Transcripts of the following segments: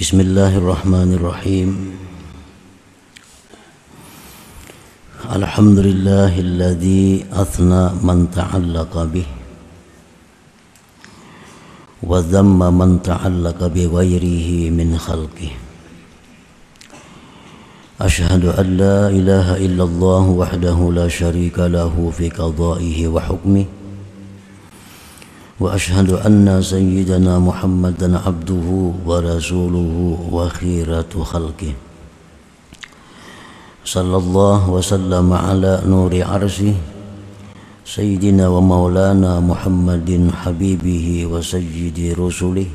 بسم الله الرحمن الرحيم. الحمد لله الذي أثنى من تعلق به وذم من تعلق بغيره من خلقه. أشهد أن لا إله إلا الله وحده لا شريك له في قضائه وحكمه. وأشهد أن سيدنا محمدا عبده ورسوله وخيرة خلقه. صلى الله وسلم على نور عرشه سيدنا ومولانا محمد حبيبه وسيد رسله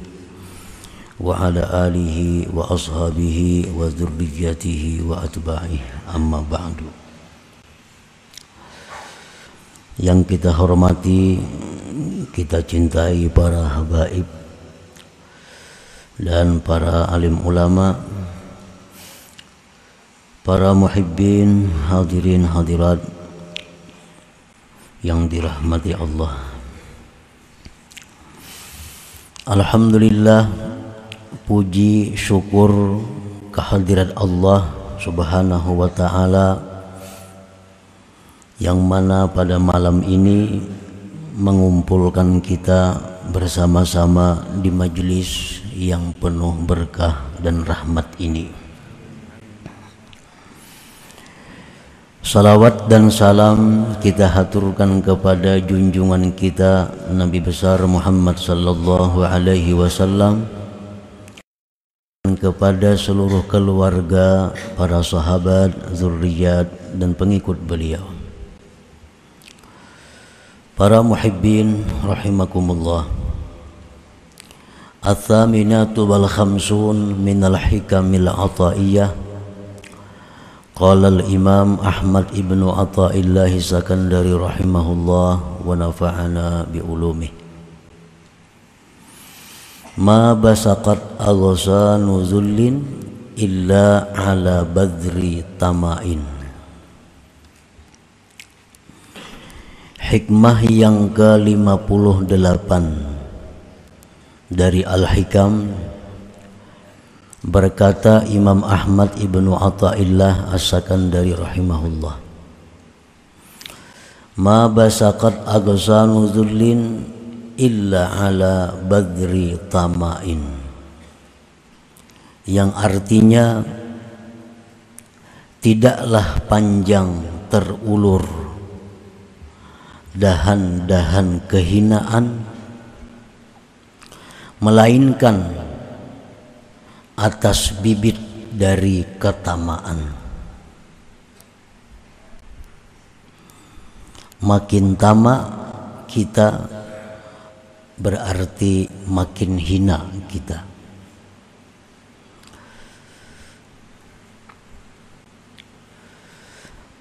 وعلى آله وأصحابه وذريته وأتباعه. أما بعد yang kita hormati kita cintai para habaib dan para alim ulama para muhibbin hadirin hadirat yang dirahmati Allah. Alhamdulillah puji syukur kehadirat Allah subhanahu wa ta'ala yang mana pada malam ini mengumpulkan kita bersama-sama di majelis yang penuh berkah dan rahmat ini. Salawat dan salam kita haturkan kepada junjungan kita Nabi besar Muhammad sallallahu alaihi wasallam dan kepada seluruh keluarga, para sahabat, zuriat dan pengikut beliau. Para muhibbin rahimakumullah. Athaminatu wal khamsun minal hikamil ataiyah Qala al-imam Ahmad ibnu Athaillah Sakandari rahimahullah Wa nafa'ana bi'ulumih Ma basaqat aghsanu zullin Illa ala badri tama'in Hikmah yang ke-58. Dari Al-Hikam berkata Imam Ahmad Ibnu Athaillah As-Sakandari rahimahullah. Ma basaqat aghsanu dhullin illa ala badri tama'in. Yang artinya tidaklah panjang terulur dahan-dahan kehinaan melainkan atas bibit dari ketamaan. Makin tamak kita berarti makin hina kita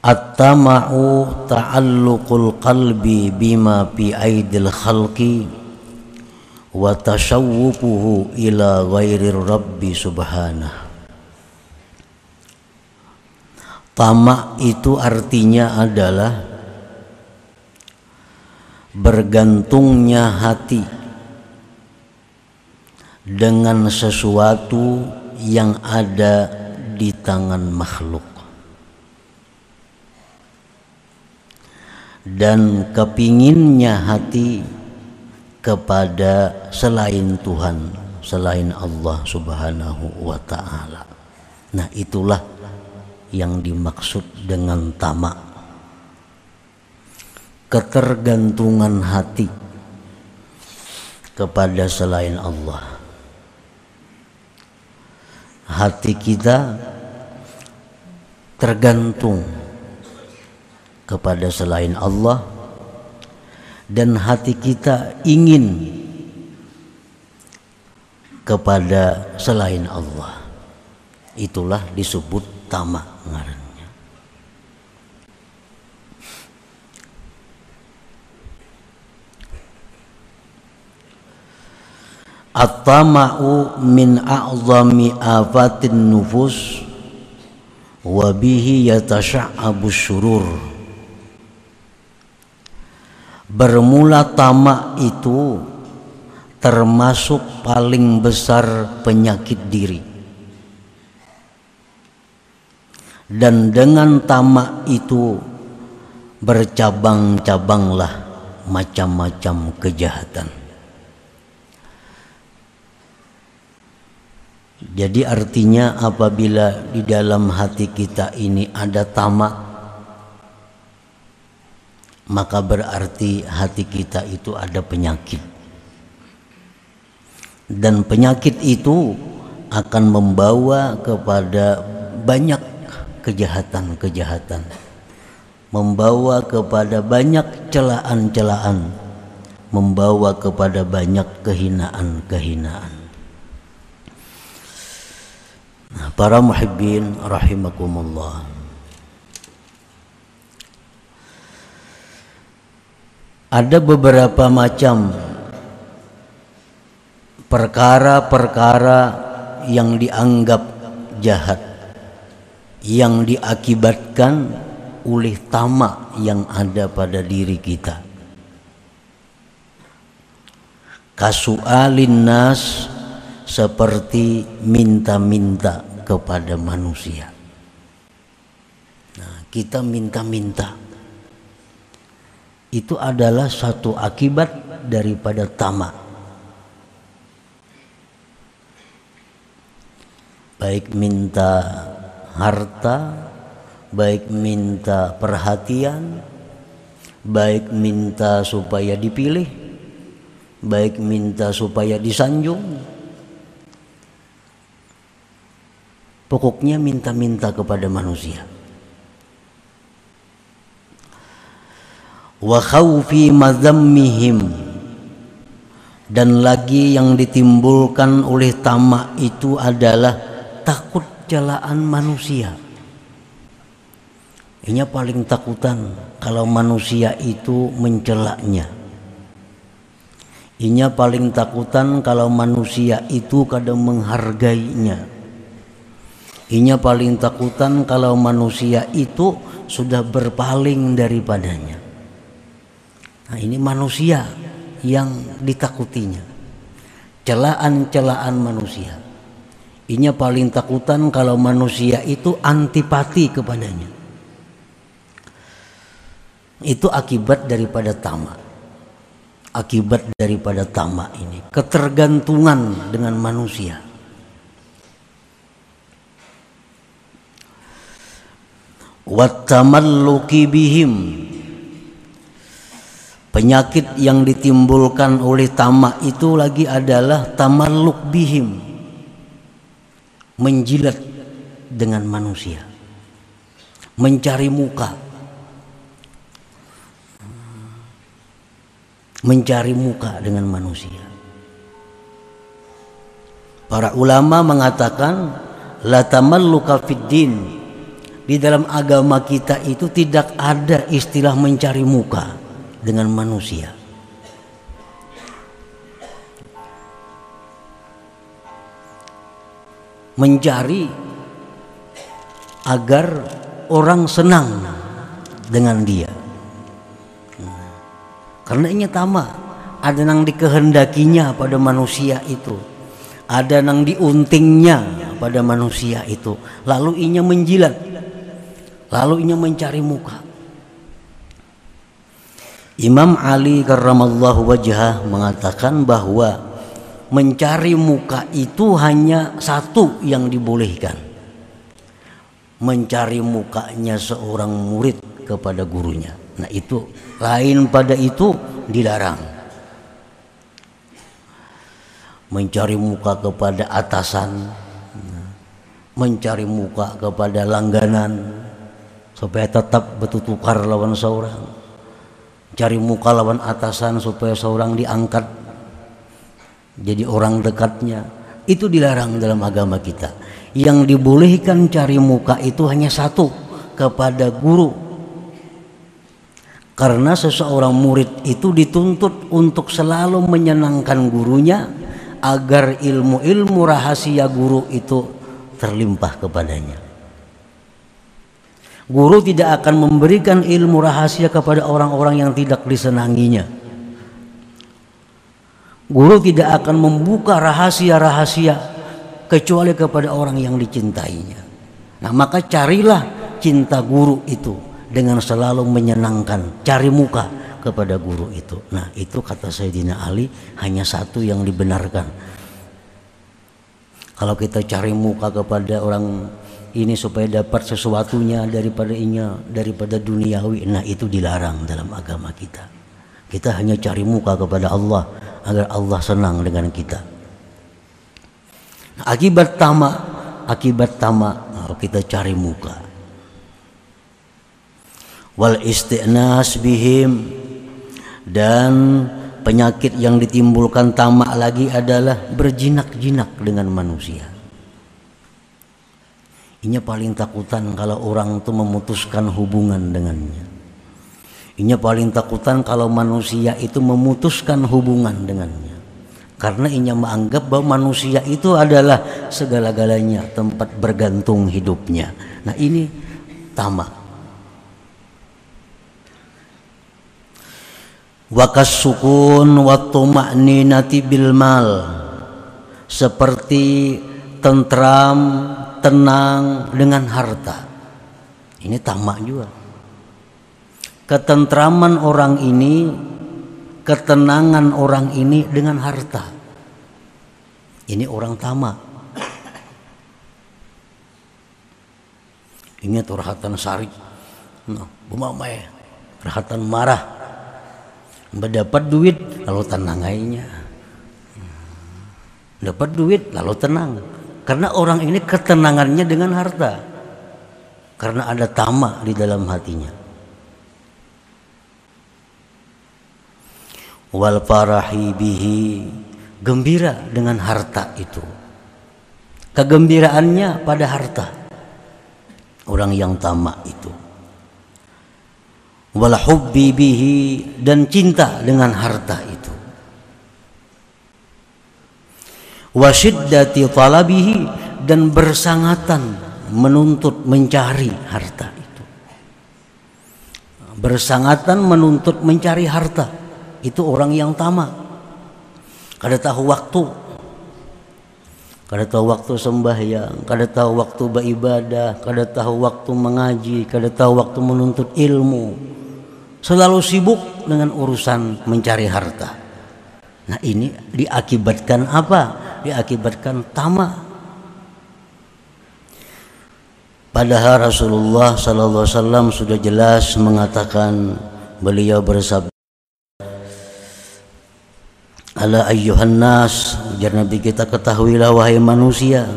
At-tama'u ta'alluqul qalbi bima fi aidil khalqi wa tashawwufuhu ila ghairir rabbi subhanah Tamak itu artinya adalah bergantungnya hati dengan sesuatu yang ada di tangan makhluk dan kepinginnya hati kepada selain Tuhan, selain Allah Subhanahu wa taala. Nah, itulah yang dimaksud dengan tamak. Ketergantungan hati kepada selain Allah. Hati kita tergantung kepada selain Allah. Dan hati kita ingin kepada selain Allah. Itulah disebut tamak ngarannya. At-tama'u min a'zami afatin nufus wa bihi yatasha'abu syurur bermula tamak itu termasuk paling besar penyakit diri. Dan dengan tamak itu bercabang-cabanglah macam-macam kejahatan. Jadi artinya apabila di dalam hati kita ini ada tamak maka berarti hati kita itu ada penyakit. Dan penyakit itu akan membawa kepada banyak kejahatan-kejahatan. Membawa kepada banyak celaan-celaan. Membawa kepada banyak kehinaan-kehinaan. Nah, para muhibbin rahimakumullah. Ada beberapa macam perkara-perkara yang dianggap jahat yang diakibatkan oleh tamak yang ada pada diri kita. Kasualin nas seperti minta-minta kepada manusia. Nah, kita minta-minta. Itu adalah satu akibat daripada tamak. Baik minta harta, baik minta perhatian, baik minta supaya dipilih, baik minta supaya disanjung, Pokoknya minta-minta kepada manusia. Wa khawfi mazammihim dan lagi yang ditimbulkan oleh tamak itu adalah takut celaan manusia. Ini paling takutan kalau manusia itu mencelaknya. Inya paling takutan kalau manusia itu kadang menghargainya. Inya paling takutan kalau manusia itu sudah berpaling daripadanya. Nah, ini manusia yang ditakutinya. Celaan-celaan manusia. Inya paling takutan kalau manusia itu antipati kepadanya. Itu akibat daripada tamak. Akibat daripada tamak ini, ketergantungan dengan manusia watamalluki bihim penyakit yang ditimbulkan oleh tamak itu lagi adalah tamalluk bihim. Menjilat dengan manusia. Mencari muka. Mencari muka dengan manusia. Para ulama mengatakan la tamalluka fid di dalam agama kita itu tidak ada istilah mencari muka dengan manusia. Mencari agar orang senang dengan dia. Karena ini tamak, ada yang dikehendakinya pada manusia itu. Ada yang diuntingnya pada manusia itu. Lalu inya menjilat lalu ingin mencari muka Imam Ali karramallahu wajah mengatakan bahwa mencari muka itu hanya satu yang dibolehkan. Mencari mukanya seorang murid kepada gurunya. Nah itu lain pada itu dilarang. Mencari muka kepada atasan mencari muka kepada langganan supaya tetap bertukar lawan seorang cari muka lawan atasan supaya seorang diangkat jadi orang dekatnya. Itu dilarang dalam agama kita. Yang dibolehkan cari muka itu hanya satu kepada guru. Karena seseorang murid itu dituntut untuk selalu menyenangkan gurunya agar ilmu-ilmu rahasia guru itu terlimpah kepadanya Guru tidak akan memberikan ilmu rahasia kepada orang-orang yang tidak disenanginya. Guru tidak akan membuka rahasia-rahasia kecuali kepada orang yang dicintainya. Nah, maka carilah cinta guru itu dengan selalu menyenangkan, cari muka kepada guru itu. Nah, itu kata Sayyidina Ali hanya satu yang dibenarkan. Kalau kita cari muka kepada orang ini supaya dapat sesuatunya daripada inya daripada duniawi, nah itu dilarang dalam agama kita. Kita hanya cari muka kepada Allah agar Allah senang dengan kita. Akibat tamak, akibat tamak nah, kita cari muka wal istinas bihim dan penyakit yang ditimbulkan tamak lagi adalah berjinak-jinak dengan manusia. Ini paling takutan kalau orang itu memutuskan hubungan dengannya. Ini paling takutan kalau manusia itu memutuskan hubungan dengannya. Karena inya menganggap bahwa manusia itu adalah segala-galanya tempat bergantung hidupnya. Nah ini tamak. wakas sukun wa tuma'ninati bil mal seperti tentram tenang dengan harta. Ini tamak juga. Ketentraman orang ini ketenangan orang ini dengan harta. Ini orang tamak. Ingat rahatan sari. Bumamai. Rahatan marah. Mendapat duit lalu tenang aja. Dapat duit lalu tenang karena orang ini ketenangannya dengan harta. Karena ada tamak di dalam hatinya. Wal farahi bihi gembira dengan harta itu. Kegembiraannya pada harta. Orang yang tamak itu. Wal hubbi bihi dan cinta dengan harta itu wa syiddati talabihi dan bersangatan menuntut mencari harta itu. Bersangatan menuntut mencari harta itu orang yang tamak. Kada tahu waktu. Kada tahu waktu sembahyang kada tahu waktu beribadah kada tahu waktu mengaji kada tahu waktu menuntut ilmu. Selalu sibuk dengan urusan mencari harta. Nah ini diakibatkan apa? Diakibatkan tamak. Padahal Rasulullah Sallallahu Alaihi Wasallam sudah jelas mengatakan beliau bersabda Ala ayyuhan nas Jar Nabi kita ketahuilah wahai manusia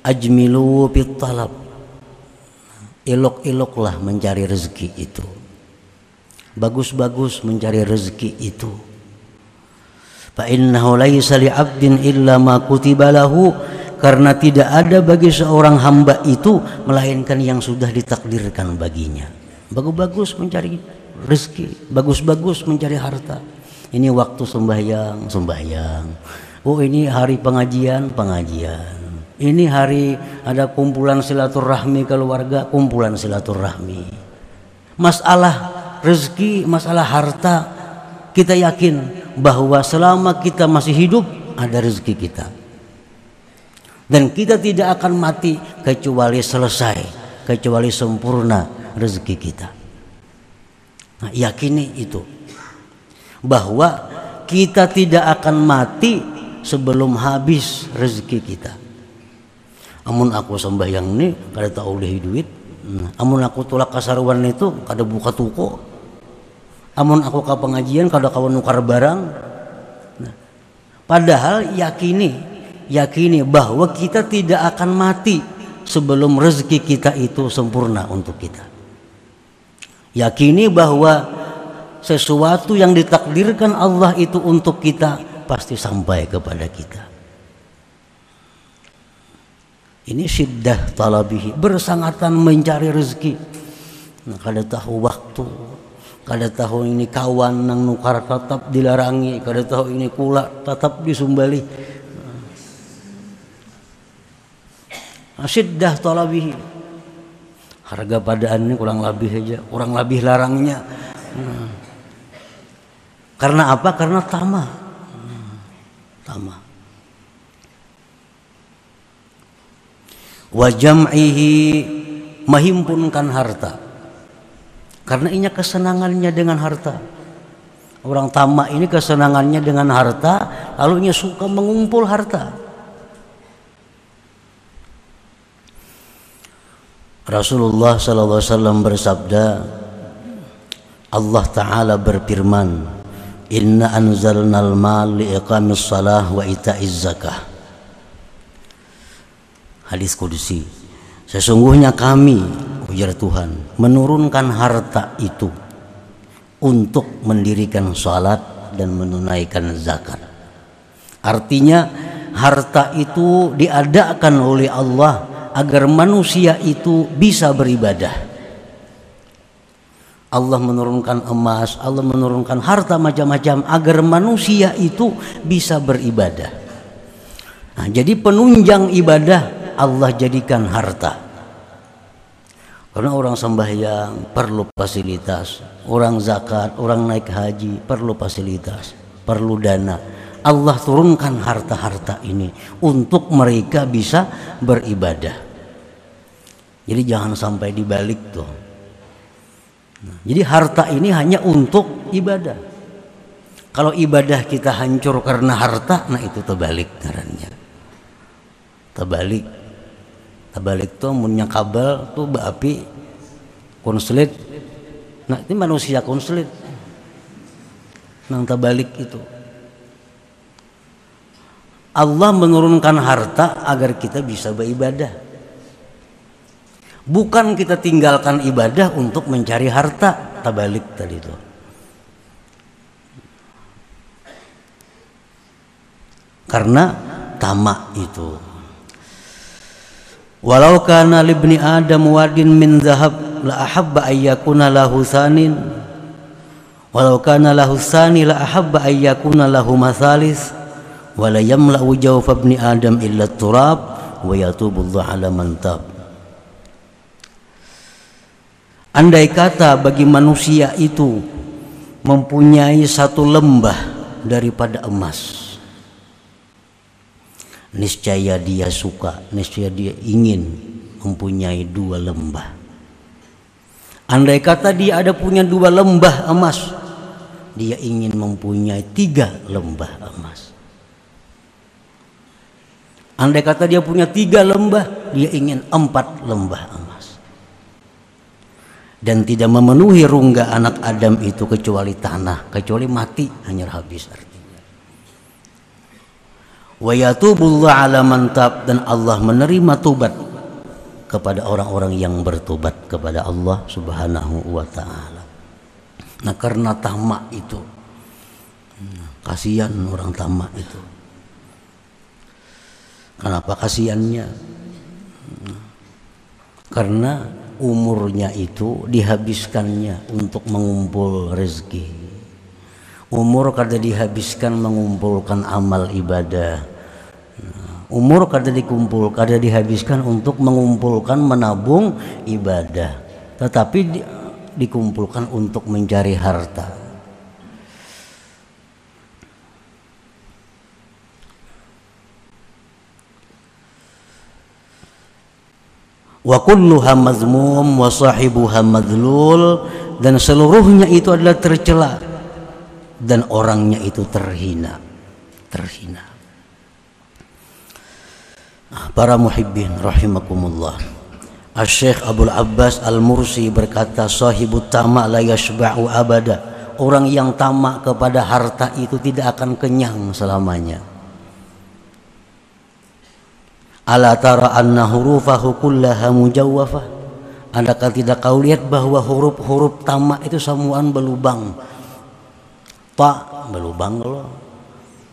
Ajmilu fit talab Ilok-iloklah mencari rezeki itu bagus-bagus mencari rezeki itu innahu laisa abdin illa ma kutiba lahu. Karena tidak ada bagi seorang hamba itu melainkan yang sudah ditakdirkan baginya. Bagus-bagus mencari rezeki bagus-bagus mencari harta. Ini waktu sembahyang sembahyang. Oh ini hari pengajian pengajian. Ini hari ada kumpulan silaturahmi keluarga kumpulan silaturahmi. Masalah rezeki, masalah harta, kita yakin bahwa selama kita masih hidup ada rezeki kita. Dan kita tidak akan mati kecuali selesai, kecuali sempurna rezeki kita. Nah, yakini itu bahwa kita tidak akan mati sebelum habis rezeki kita. Amun aku sembahyang ini kada tahu duit, hmm, amun aku tulak kasaruan itu kada buka toko, amun aku ke pengajian kalau kau nukar barang. Nah, padahal yakini yakini bahwa kita tidak akan mati sebelum rezeki kita itu sempurna untuk kita. Yakini bahwa sesuatu yang ditakdirkan Allah itu untuk kita pasti sampai kepada kita. Ini syiddah talabihi bersangatan mencari rezeki. Nah, kada tahu waktu kada tahu ini kawan nang nukar tetap dilarangi kada tahu ini kula tetap disumbali. Asiddah talabihi. Harga padaan ini kurang lebih aja kurang lebih larangnya. Karena apa? Karena tama hmm. tama wa jam'ihi menghimpunkan harta. Karena ini kesenangannya dengan harta. Orang tamak ini kesenangannya dengan harta, lalu ia suka mengumpul harta. Rasulullah wasallam bersabda, Allah taala berfirman, "Inna anzalnal mal liiqamis salah wa ita'iz zakah." Hadis kudusi. Sesungguhnya kami, ujar Tuhan, menurunkan harta itu untuk mendirikan salat dan menunaikan zakat. Artinya harta itu diadakan oleh Allah agar manusia itu bisa beribadah. Allah menurunkan emas, Allah menurunkan harta macam-macam agar manusia itu bisa beribadah. Nah, jadi penunjang ibadah Allah jadikan harta. Karena orang sembahyang perlu fasilitas, orang zakat, orang naik haji perlu fasilitas, perlu dana. Allah turunkan harta-harta ini untuk mereka bisa beribadah. Jadi jangan sampai dibalik tuh. Nah, jadi harta ini hanya untuk ibadah. Kalau ibadah kita hancur karena harta, nah itu terbalik caranya. Terbalik. Terbalik tuh punya kabel tuh api konslet. Nah ini manusia konslet. Nang terbalik itu. Allah menurunkan harta agar kita bisa beribadah. Bukan kita tinggalkan ibadah untuk mencari harta. Tabalik tadi itu. Karena tamak itu. Walau kana libni Adam wadin min zahab la ahabba ayyakuna lahu sanin. Walau kana lahu sani la ahabba ayyakuna lahu masalis wala yamla'u jawfa ibni adam illa turab wa yatubullah ala man tab. Andai kata bagi manusia itu mempunyai satu lembah daripada emas niscaya dia suka niscaya dia ingin mempunyai dua lembah andai kata dia ada punya dua lembah emas dia ingin mempunyai tiga lembah emas Andai kata dia punya tiga lembah, dia ingin empat lembah emas. Dan tidak memenuhi rungga anak Adam itu kecuali tanah, kecuali mati hanya habis artinya. Dan Allah menerima tubat kepada orang-orang yang bertobat kepada Allah Subhanahu wa taala. Nah, karena tamak itu kasihan orang tamak itu Kenapa kasihannya? Karena umurnya itu dihabiskannya untuk mengumpul rezeki. Umur kada dihabiskan mengumpulkan amal ibadah. Umur kada dikumpul, kada dihabiskan untuk mengumpulkan menabung ibadah. Tetapi di, dikumpulkan untuk mencari harta. wa kulluha mazmum wa sahibuha madlul dan seluruhnya itu adalah tercela dan orangnya itu terhina terhina para muhibbin rahimakumullah. Al-Syekh Abdul Abbas Al-Mursi berkata sahibu tamak la yashba'u abada. Orang yang tamak kepada harta itu tidak akan kenyang selamanya. Ala tara anna hurufahu kullaha mujawwafah Adakah tidak kau lihat bahwa huruf-huruf tamak itu semuaan berlubang? Ta berlubang loh.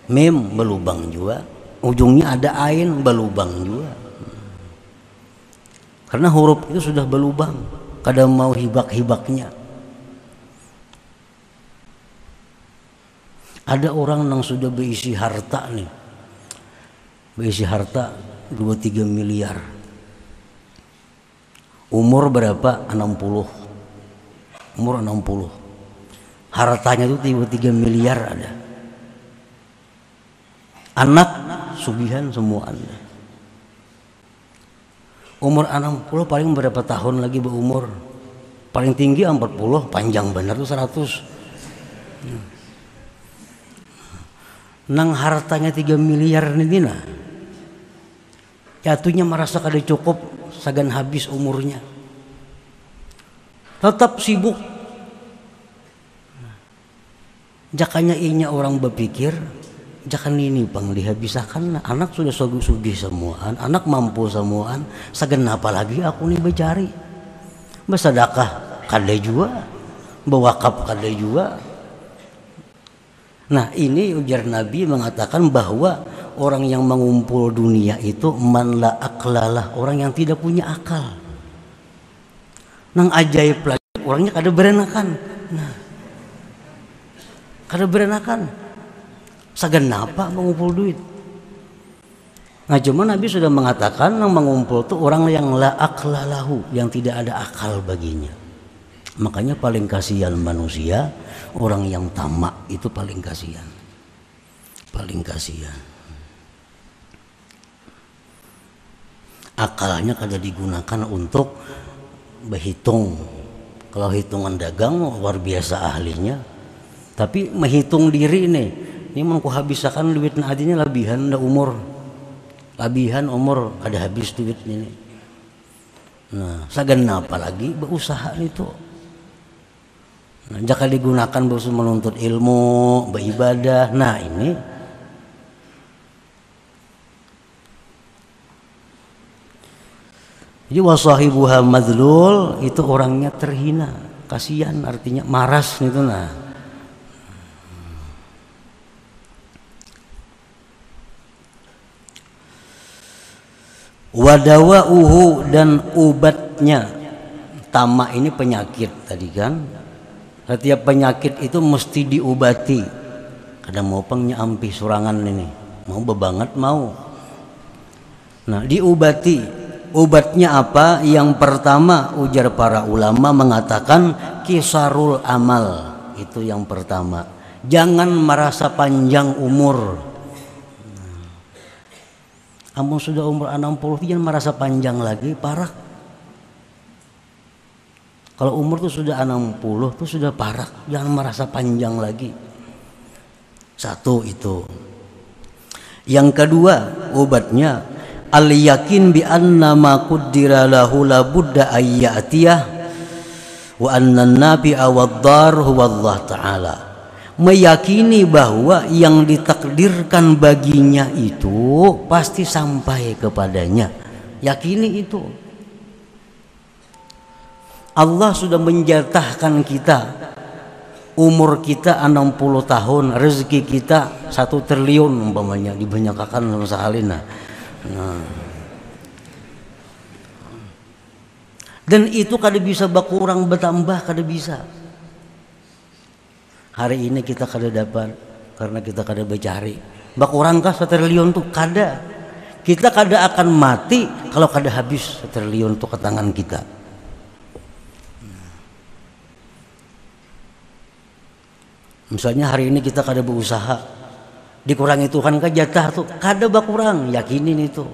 Mim berlubang juga Ujungnya ada ain berlubang juga. Karena huruf itu sudah berlubang Kadang mau hibak-hibaknya. Ada orang yang sudah berisi harta nih. Berisi harta 23 miliar. Umur berapa? 60 umur 60 hartanya itu 33 miliar ada anak sugihan semua anda. Umur 60 paling berapa tahun lagi berumur? Paling tinggi 40 panjang bener tuh 100 hmm. nang hartanya 3 miliar nih dina. Jatuhnya merasa kada cukup sagan habis umurnya. Tetap sibuk. Jakanya inya orang berpikir jangan ini bang dihabiskan anak sudah sugi semuaan anak mampu semuaan sagan apa lagi aku nih bercari bersedekah kada juga berwakaf kada juga nah ini ujar Nabi mengatakan bahwa orang yang mengumpul dunia itu man la aklalah orang yang tidak punya akal. Nang ajaib lagi orangnya kada berenakan. Nah kada berenakan sagan apa mengumpul duit. Nah cuma Nabi sudah mengatakan yang mengumpul itu orang yang la aklalahu yang tidak ada akal baginya. Makanya paling kasihan manusia orang yang tamak itu paling kasihan. Paling kasihan. Akalnya kada digunakan untuk berhitung. Kalau hitungan dagang luar biasa ahlinya. Tapi menghitung diri nih ini mau habiskan duit adinya lebihan dah umur. Lebihan umur ada habis duit ini nah sagan apa lagi berusaha itu nah, jika digunakan berusaha menuntut ilmu beribadah nah ini Jadi wasahibuha madlul itu orangnya terhina, kasihan artinya maras itu nah. Wadawauhu dan ubatnya tamak ini penyakit tadi kan. Setiap penyakit itu mesti diobati. Kadang mau pengnya ampi surangan ini, mau bebanget mau. Nah diobati Obatnya apa? Yang pertama ujar para ulama mengatakan kisarul amal. Itu yang pertama. Jangan merasa panjang umur. Kamu sudah umur 60 jangan merasa panjang lagi, parah. Kalau umur tuh sudah 60 tuh sudah parah, jangan merasa panjang lagi. Satu itu. Yang kedua, obatnya al yakin bi anna ma qaddara lahu la budda ayyatiyah wa anna nabi awaddar huwa Allah taala meyakini bahwa yang ditakdirkan baginya itu pasti sampai kepadanya yakini itu Allah sudah menjatahkan kita umur kita 60 tahun rezeki kita satu triliun umpamanya dibanyakkan sama sahalina Nah. Dan itu kada bisa berkurang bertambah kada bisa. Hari ini kita kada dapat karena kita kada bercari. Berkurang kah setriliun tuh kada. Kita kada akan mati kalau kada habis setriliun tuh ke tangan kita. Misalnya hari ini kita kada berusaha, dikurangi Tuhan kan jatah tuh kada berkurang yakinin itu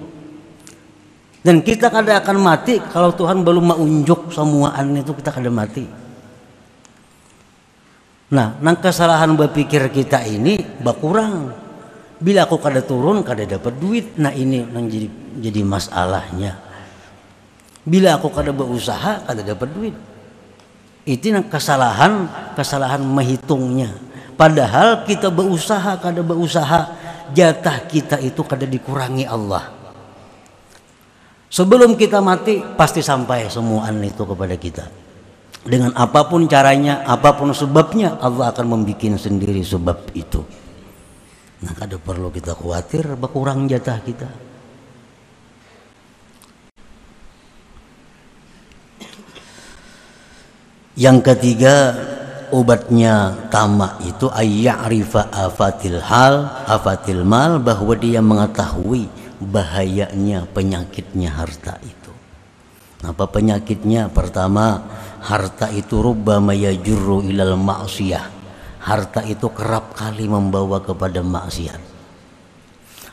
dan kita kada akan mati kalau Tuhan belum menunjuk semuaan itu kita kada mati nah nang kesalahan berpikir kita ini berkurang bila aku kada turun kada dapat duit nah ini yang jadi jadi masalahnya bila aku kada berusaha kada dapat duit itu nang kesalahan kesalahan menghitungnya Padahal kita berusaha, kada berusaha, jatah kita itu kada dikurangi Allah. Sebelum kita mati pasti sampai semuaan itu kepada kita. Dengan apa pun caranya, apa pun sebabnya, Allah akan membuat sendiri sebab itu. Nah, kada perlu kita khawatir berkurang jatah kita. Yang ketiga, obatnya tamak itu ayya'rifa afatil hal afatil mal bahwa dia mengetahui bahayanya penyakitnya harta itu apa penyakitnya pertama harta itu rubbama yajurru ilal ma'siyah harta itu kerap kali membawa kepada maksiat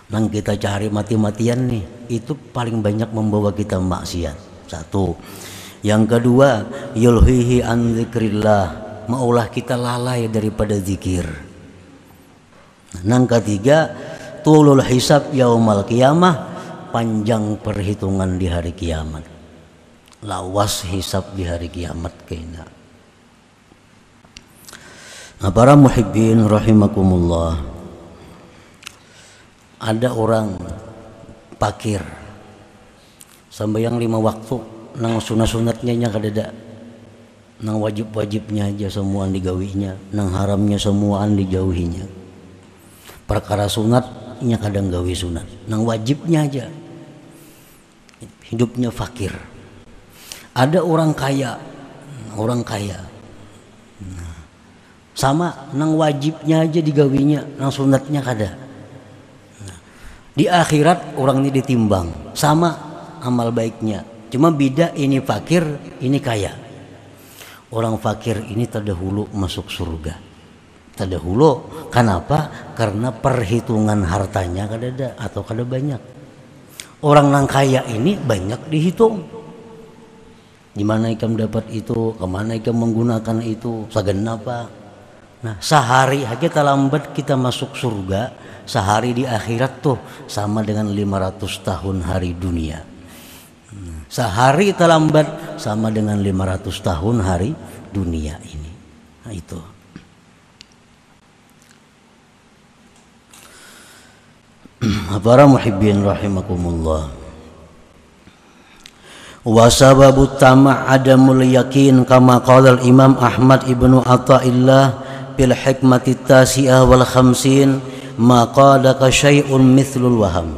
Nang kita cari mati-matian nih, itu paling banyak membawa kita maksiat. Satu. Yang kedua, yulhihi an zikrillah, maulah kita lalai daripada zikir. Nang ketiga, tulul hisab yaumal kiamah, panjang perhitungan di hari kiamat. Lawas hisab di hari kiamat kena. Nah, para muhibbin rahimakumullah. Ada orang pakir. Sampai yang lima waktu nang sunat sunatnya nya kadada nang wajib wajibnya aja semua digawinya nang haramnya semua dijauhinya. Perkara sunatnya kadang gawi sunat. Nang wajibnya aja. Hidupnya fakir ada orang kaya. Orang kaya. Nah, sama nang wajibnya aja digawinya nang sunatnya kada. Nah, di akhirat orang ini ditimbang. Sama amal baiknya. Cuma beda ini fakir ini kaya. Orang fakir ini terdahulu masuk surga. Terdahulu kenapa? Karena perhitungan hartanya kada ada atau kada banyak. Orang nang kaya ini banyak dihitung di mana ikam dapat itu? Ke mana ikam menggunakan itu? Apa nah sehari kita lambat kita masuk surga sehari di akhirat tuh sama dengan 500 tahun hari dunia. Nah, sehari terlambat sama dengan 500 tahun hari dunia ini. Nah, itu. Para muhibbin rahimakumullah wa sababu tama' adamul yakin kama qala al imam Ahmad ibnu Athaillah bil hikmati tasi'ah wal khamsin ma qadaka syai'un mithlul waham.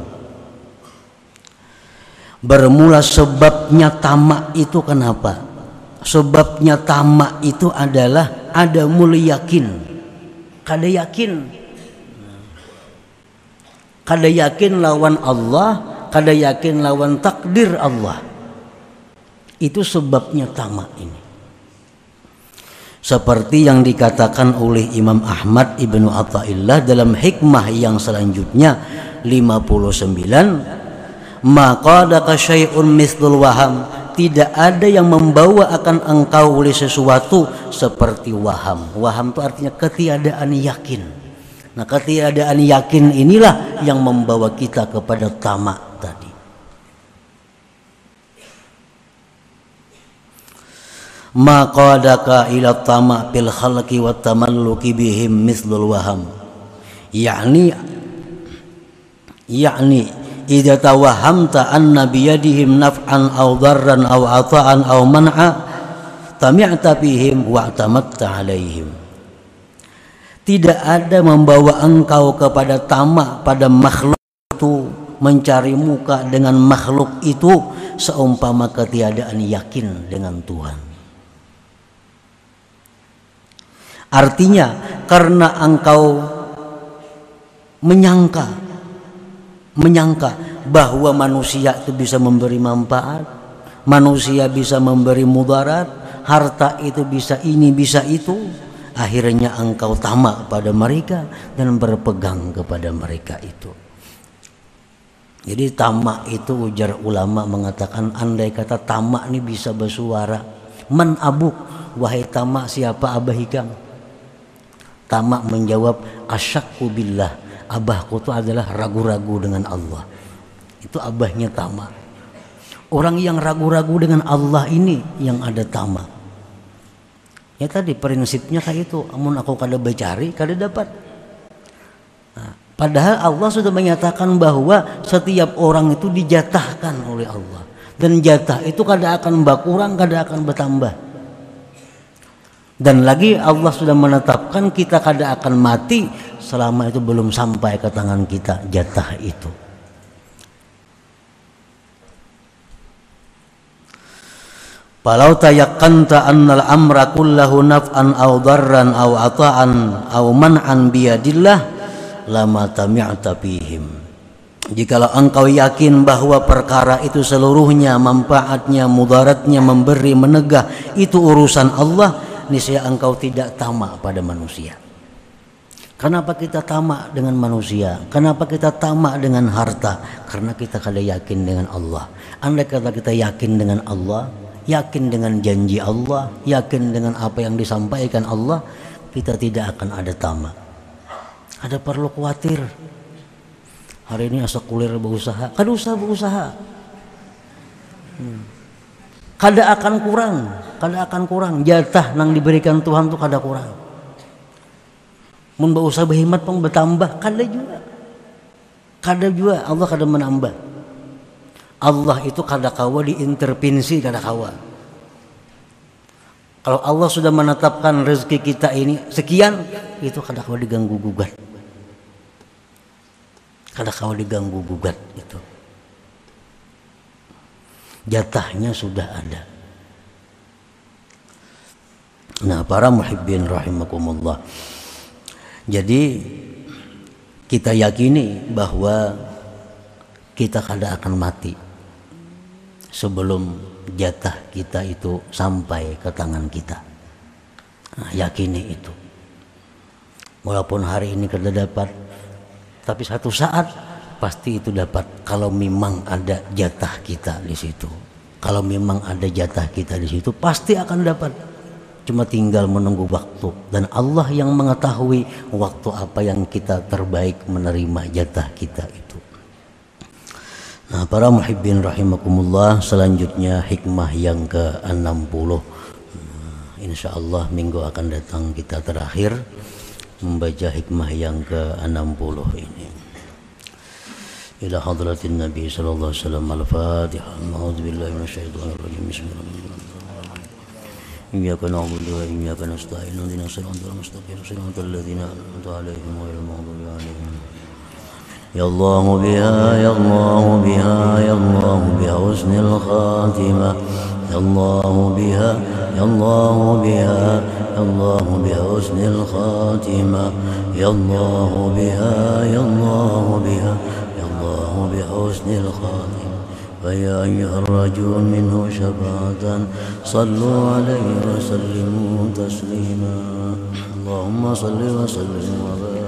Bermula sebabnya tamak itu kenapa? Sebabnya tamak itu adalah ada yakin. Kada yakin. Kada yakin lawan Allah kada yakin lawan takdir Allah itu sebabnya tamak ini. Seperti yang dikatakan oleh Imam Ahmad Ibnu Athaillah dalam hikmah yang selanjutnya 59 maka syai'un mithlul waham? Tidak ada yang membawa akan engkau oleh sesuatu seperti waham. Waham itu artinya ketiadaan yakin. Nah ketiadaan yakin inilah yang membawa kita kepada tamak tadi. Maqadaka ila tamak bil khalqi wa tamalluki bihim mithlul waham. Yakni yakni idza tawahamta anna biyadihim naf'an aw darran aw ata'an aw man'a tami'ta bihim wa tamatta alaihim tidak ada membawa engkau kepada tamak pada makhluk itu mencari muka dengan makhluk itu seumpama ketiadaan yakin dengan Tuhan. Artinya karena engkau menyangka menyangka bahwa manusia itu bisa memberi manfaat, manusia bisa memberi mudarat, harta itu bisa ini bisa itu, akhirnya engkau tamak pada mereka dan berpegang kepada mereka itu. Jadi tamak itu ujar ulama mengatakan andai kata tamak ini bisa bersuara man abuk wahai tamak siapa abah hikam tamak menjawab asyakku billah abahku itu adalah ragu-ragu dengan Allah itu abahnya tamak orang yang ragu-ragu dengan Allah ini yang ada tamak Ya tadi prinsipnya kayak itu. Amun aku kada bercari, kada dapat. Nah, padahal Allah sudah menyatakan bahwa setiap orang itu dijatahkan oleh Allah. Dan jatah itu kada akan berkurang, kada akan bertambah. Dan lagi Allah sudah menetapkan kita kada akan mati selama itu belum sampai ke tangan kita jatah itu. Falau tayakkanta annal amra kullahu naf'an aw darran aw ata'an aw man'an biyadillah lama tami'ta fihim. Jikalau engkau yakin bahwa perkara itu seluruhnya manfaatnya, mudaratnya, memberi, menegah itu urusan Allah, niscaya engkau tidak tamak pada manusia. Kenapa kita tamak dengan manusia? Kenapa kita tamak dengan harta? Karena kita kada yakin dengan Allah. Andai kata kita yakin dengan Allah, yakin dengan janji Allah, yakin dengan apa yang disampaikan Allah, kita tidak akan ada tamak. Ada perlu khawatir. Hari ini asa kulir berusaha, kada usah berusaha. Hmm. Kada akan kurang, kada akan kurang. Jatah nang diberikan Tuhan tuh kada kurang. Mun usaha berhemat pun bertambah. Kada juga. Kada juga. Allah kada menambah. Allah itu kada kawa diintervensi kada kawa. Kalau Allah sudah menetapkan rezeki kita ini sekian itu kada kawa diganggu gugat. Kada kawa diganggu gugat itu. Jatahnya sudah ada nah para muhibbin rahimakumullah jadi kita yakini bahwa kita kada akan mati sebelum jatah kita itu sampai ke tangan kita. Nah, yakini itu. Walaupun hari ini kada dapat, tapi satu saat pasti itu dapat kalau memang ada jatah kita di situ. Kalau memang ada jatah kita di situ pasti akan dapat cuma tinggal menunggu waktu dan Allah yang mengetahui waktu apa yang kita terbaik menerima jatah kita itu. Nah, para muhibbin rahimakumullah, selanjutnya hikmah yang ke-60. Nah, insya Allah minggu akan datang kita terakhir membaca hikmah yang ke-60 ini. Ila hadratin Nabi sallallahu alaihi wasallam al-Fatihah. A'udzubillahi minasyaitonir rajim. Bismillahirrahmanirrahim. إياك نعبد وإياك نستعين اهدنا الصراط المستقيم صراط الذين أنعمت عليهم غير المغضوب عليهم. يا الله بها يا الله بها يا الله بحسن الخاتمة. يا الله بها يا الله بها يا الله بحسن الخاتمة. يا الله بها يا الله بها يا الله بحسن الخاتمة. فيا أيها الرجل منه شفاعة صلوا عليه وسلموا تسليما. اللهم صل وسلم وبارك